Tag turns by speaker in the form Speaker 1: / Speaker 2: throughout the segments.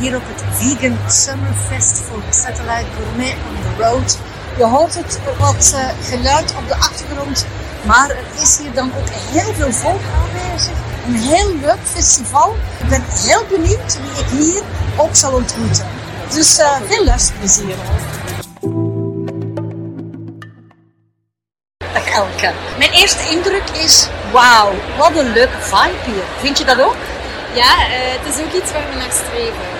Speaker 1: hier op het Vegan Summerfest voor Satellite Gourmet on the Road. Je hoort het wat uh, geluid op de achtergrond, maar er is hier dan ook heel veel volk aanwezig. Een heel leuk festival. Ik ben heel benieuwd wie ik hier ook zal ontmoeten. Dus uh, veel luisterplezier. Dag Elke. Mijn eerste indruk is, wauw, wat een leuke vibe hier. Vind je dat ook?
Speaker 2: Ja, uh, het is ook iets waar we naar streven.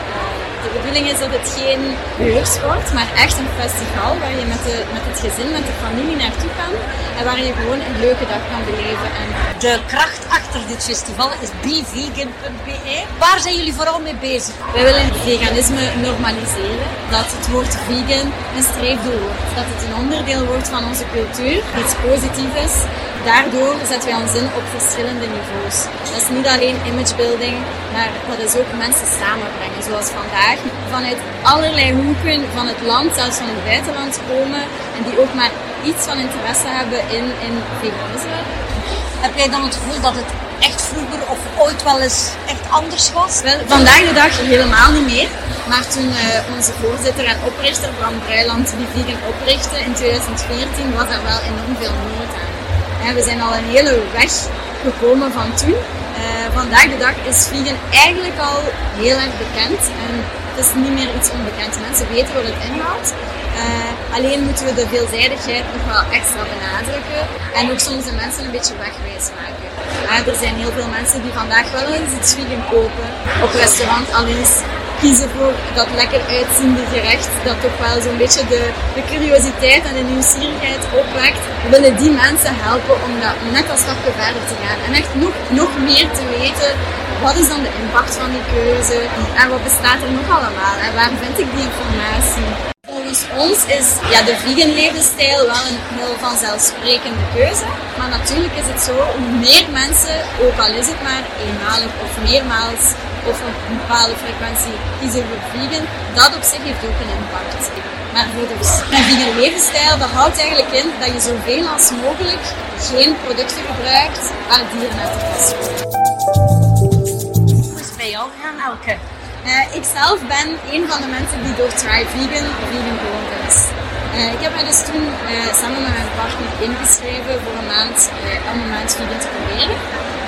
Speaker 2: De bedoeling is dat het geen beurs wordt, maar echt een festival waar je met, de, met het gezin, met de familie naartoe kan en waar je gewoon een leuke dag kan beleven. En
Speaker 1: de kracht achter dit festival is bevegan.be. Waar zijn jullie vooral mee bezig?
Speaker 2: Wij willen veganisme normaliseren, dat het woord vegan een streefdoel wordt, dat het een onderdeel wordt van onze cultuur, iets positiefs daardoor zetten wij ons in op verschillende niveaus. Dat is niet alleen imagebuilding, maar dat is ook mensen samenbrengen. Zoals vandaag vanuit allerlei hoeken van het land, zelfs van het buitenland komen en die ook maar iets van interesse hebben in, in veganisme.
Speaker 1: Heb jij dan het gevoel dat het echt vroeger of ooit wel eens echt anders was?
Speaker 2: Wel, vandaag de dag helemaal niet meer. Maar toen uh, onze voorzitter en oprichter Bram Breiland die vegan oprichtte in 2014 was er wel enorm veel nood aan we zijn al een hele weg gekomen van toen. Uh, vandaag de dag is vegan eigenlijk al heel erg bekend. En het is niet meer iets onbekend. Mensen weten wat het inhoudt. Uh, alleen moeten we de veelzijdigheid nog wel extra benadrukken. En ook soms de mensen een beetje wegwijs maken. Uh, er zijn heel veel mensen die vandaag wel eens iets vegan kopen. Op restaurant al eens kiezen voor dat lekker uitziende gerecht, dat toch wel zo'n beetje de, de curiositeit en de nieuwsgierigheid opwekt. We willen die mensen helpen om dat net als stapje verder te gaan en echt nog, nog meer te weten. Wat is dan de impact van die keuze? En wat bestaat er nog allemaal? En waar vind ik die informatie? Volgens ons is ja, de vegan levensstijl wel een heel vanzelfsprekende keuze. Maar natuurlijk is het zo, hoe meer mensen, ook al is het maar eenmalig of meermaals, of een bepaalde frequentie kiezen voor vegan, dat op zich heeft ook een impact. Maar voor de vegan levensstijl, dat houdt eigenlijk in dat je zoveel als mogelijk geen producten gebruikt waar dieren uit de kast
Speaker 1: Hoe is het bij jou gaan, Elke?
Speaker 2: Uh, ik zelf ben een van de mensen die door Try Vegan vegan geworden is. Uh, ik heb mij dus toen uh, samen met mijn partner ingeschreven voor een maand, om een maand vegan te proberen.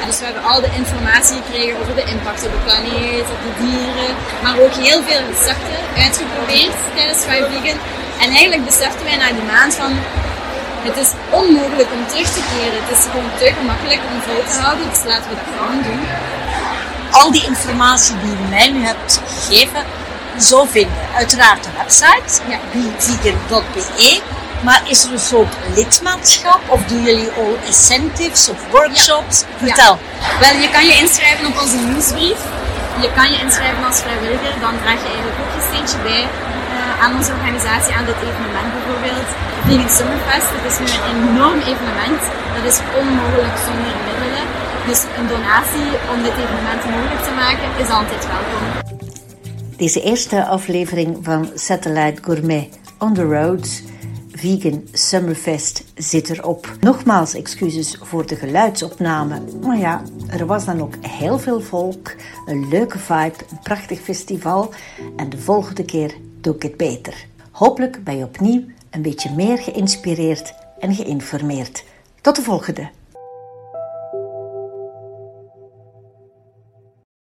Speaker 2: Dus we hebben al de informatie gekregen over de impact op de planeet, op de dieren, maar ook heel veel recepten uitgeprobeerd tijdens Five Vegan. En eigenlijk beseften wij na die maand van, het is onmogelijk om terug te keren. Het is gewoon te gemakkelijk om vol te houden, dus laten we dat gewoon doen.
Speaker 1: Al die informatie die je mij nu hebt gegeven, zo vinden. Uiteraard de website, ja. vegan.be, maar is er een soort lidmaatschap of doen jullie al incentives of workshops? Vertel.
Speaker 2: Wel, je kan je inschrijven op onze nieuwsbrief. Je kan je inschrijven als vrijwilliger. Dan draag je eigenlijk ook je steentje bij uh, aan onze organisatie, aan dit evenement bijvoorbeeld. Vegan Summerfest, dat is nu een enorm evenement. Dat is onmogelijk zonder middelen. Dus een donatie om dit evenement mogelijk te maken is altijd welkom.
Speaker 3: Deze eerste aflevering van Satellite Gourmet on the Road Vegan Summerfest zit erop. Nogmaals excuses voor de geluidsopname. Maar ja, er was dan ook heel veel volk, een leuke vibe, een prachtig festival. En de volgende keer doe ik het beter. Hopelijk ben je opnieuw een beetje meer geïnspireerd en geïnformeerd. Tot de volgende!